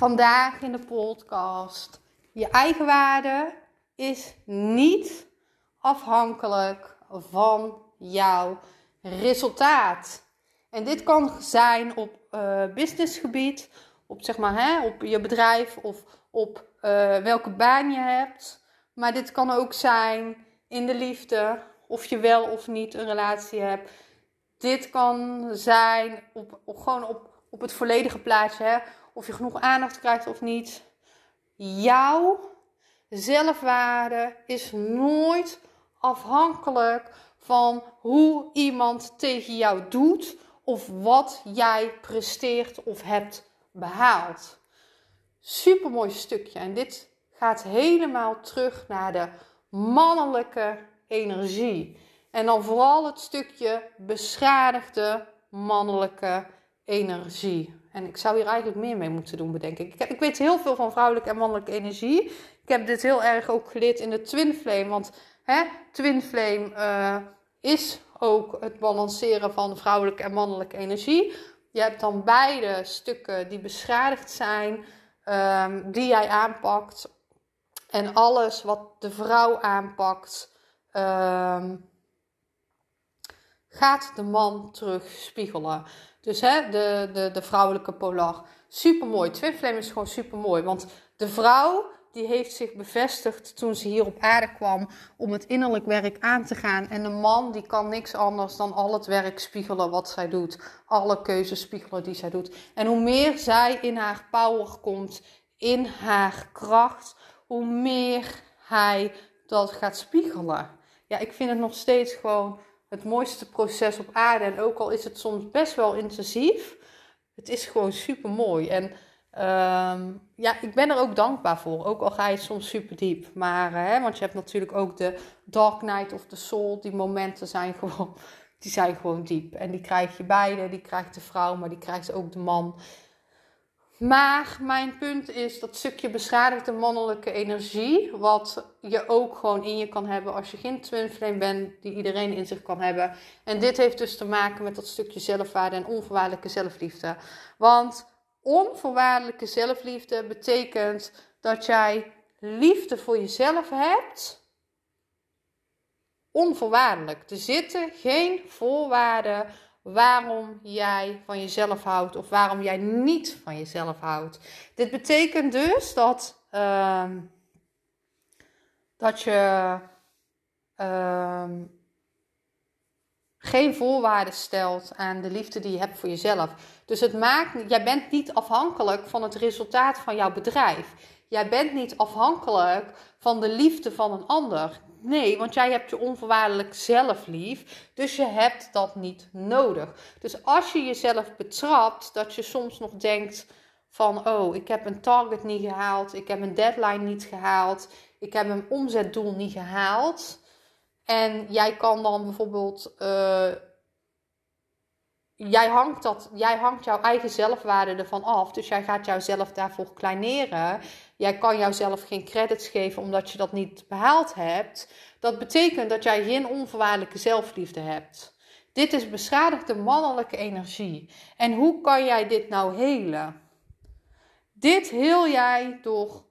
Vandaag in de podcast. Je eigen waarde is niet afhankelijk van jouw resultaat. En dit kan zijn op uh, businessgebied, op, zeg maar, hè, op je bedrijf of op uh, welke baan je hebt. Maar dit kan ook zijn in de liefde, of je wel of niet een relatie hebt. Dit kan zijn op, op gewoon op, op het volledige plaatje, hè? Of je genoeg aandacht krijgt of niet. Jouw zelfwaarde is nooit afhankelijk van hoe iemand tegen jou doet of wat jij presteert of hebt behaald. Super mooi stukje. En dit gaat helemaal terug naar de mannelijke energie. En dan vooral het stukje beschadigde mannelijke energie. En ik zou hier eigenlijk meer mee moeten doen, bedenk ik. Ik, weet heel veel van vrouwelijke en mannelijke energie. Ik heb dit heel erg ook geleerd in de Twin Flame. Want hè, Twin Flame uh, is ook het balanceren van vrouwelijke en mannelijke energie. Je hebt dan beide stukken die beschadigd zijn, um, die jij aanpakt. En alles wat de vrouw aanpakt, um, gaat de man terugspiegelen. Dus hè, de, de, de vrouwelijke polar. Super mooi. Twin Flame is gewoon super mooi. Want de vrouw die heeft zich bevestigd toen ze hier op aarde kwam om het innerlijk werk aan te gaan. En de man die kan niks anders dan al het werk spiegelen wat zij doet. Alle keuzes spiegelen die zij doet. En hoe meer zij in haar power komt, in haar kracht, hoe meer hij dat gaat spiegelen. Ja, ik vind het nog steeds gewoon het mooiste proces op aarde. En ook al is het soms best wel intensief, het is gewoon super mooi. En um, ja, ik ben er ook dankbaar voor. Ook al ga je soms super diep. Maar, hè, want je hebt natuurlijk ook de Dark Night of the Soul. Die momenten zijn gewoon, die zijn gewoon diep. En die krijg je beide. Die krijgt de vrouw, maar die krijgt ook de man. Maar mijn punt is dat stukje beschadigde mannelijke energie, wat je ook gewoon in je kan hebben als je geen twin flame bent, die iedereen in zich kan hebben. En dit heeft dus te maken met dat stukje zelfwaarde en onvoorwaardelijke zelfliefde. Want onvoorwaardelijke zelfliefde betekent dat jij liefde voor jezelf hebt. Onvoorwaardelijk. Er zitten geen voorwaarden waarom jij van jezelf houdt of waarom jij niet van jezelf houdt. Dit betekent dus dat, uh, dat je uh, geen voorwaarden stelt aan de liefde die je hebt voor jezelf. Dus het maakt, jij bent niet afhankelijk van het resultaat van jouw bedrijf. Jij bent niet afhankelijk van de liefde van een ander. Nee, want jij hebt je onvoorwaardelijk zelf lief. Dus je hebt dat niet nodig. Dus als je jezelf betrapt, dat je soms nog denkt van... Oh, ik heb een target niet gehaald. Ik heb een deadline niet gehaald. Ik heb een omzetdoel niet gehaald. En jij kan dan bijvoorbeeld... Uh, jij, hangt dat, jij hangt jouw eigen zelfwaarde ervan af. Dus jij gaat jouzelf daarvoor kleineren. Jij kan jouzelf geen credits geven omdat je dat niet behaald hebt. Dat betekent dat jij geen onvoorwaardelijke zelfliefde hebt. Dit is beschadigde mannelijke energie. En hoe kan jij dit nou helen? Dit heel jij door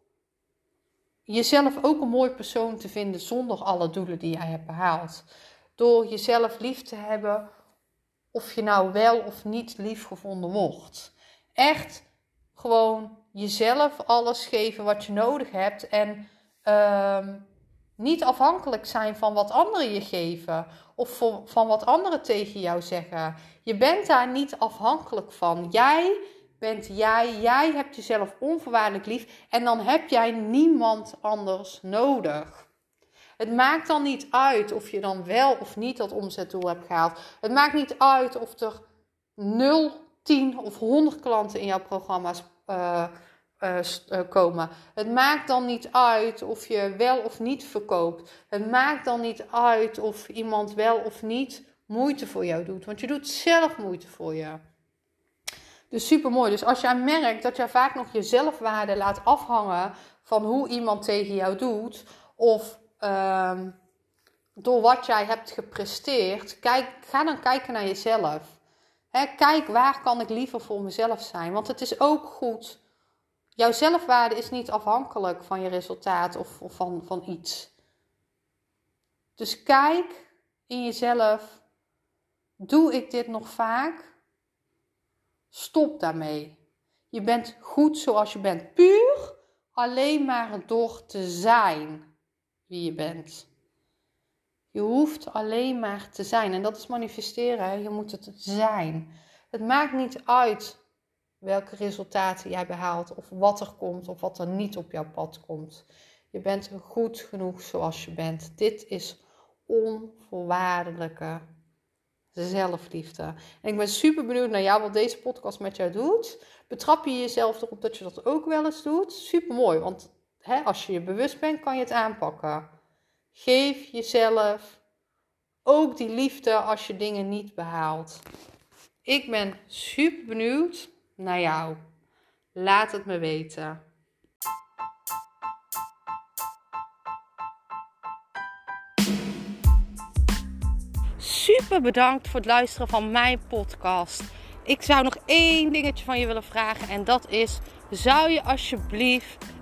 jezelf ook een mooi persoon te vinden zonder alle doelen die jij hebt behaald. Door jezelf lief te hebben of je nou wel of niet lief gevonden wordt. Echt gewoon jezelf alles geven wat je nodig hebt en uh, niet afhankelijk zijn van wat anderen je geven of van wat anderen tegen jou zeggen. Je bent daar niet afhankelijk van. Jij bent jij, jij hebt jezelf onvoorwaardelijk lief en dan heb jij niemand anders nodig. Het maakt dan niet uit of je dan wel of niet dat omzetdoel hebt gehaald. Het maakt niet uit of er nul 10 of 100 klanten in jouw programma's uh, uh, komen. Het maakt dan niet uit of je wel of niet verkoopt. Het maakt dan niet uit of iemand wel of niet moeite voor jou doet. Want je doet zelf moeite voor je. Dus super mooi. Dus als jij merkt dat jij vaak nog je zelfwaarde laat afhangen van hoe iemand tegen jou doet, of uh, door wat jij hebt gepresteerd, kijk, ga dan kijken naar jezelf. kijk waar kan ik liever voor mezelf zijn. Want het is ook goed. Jouw zelfwaarde is niet afhankelijk van je resultaat of, of van, van iets. Dus kijk in jezelf. Doe ik dit nog vaak? Stop daarmee. Je bent goed zoals je bent. Puur alleen maar door te zijn wie je bent. Je hoeft alleen maar te zijn. En dat is manifesteren. Je moet het zijn. Het maakt niet uit welke resultaten jij behaalt, of wat er komt, of wat er niet op jouw pad komt. Je bent goed genoeg zoals je bent. Dit is onvoorwaardelijke zelfliefde. En ik ben super benieuwd naar jou wat deze podcast met jou doet. Betrap je jezelf erop dat je dat ook wel eens doet? Super mooi, want hè, als je je bewust bent, kan je het aanpakken. Geef jezelf ook die liefde als je dingen niet behaalt. Ik ben super benieuwd naar jou. Laat het me weten. Super bedankt voor het luisteren van mijn podcast. Ik zou nog één dingetje van je willen vragen en dat is: zou je alsjeblieft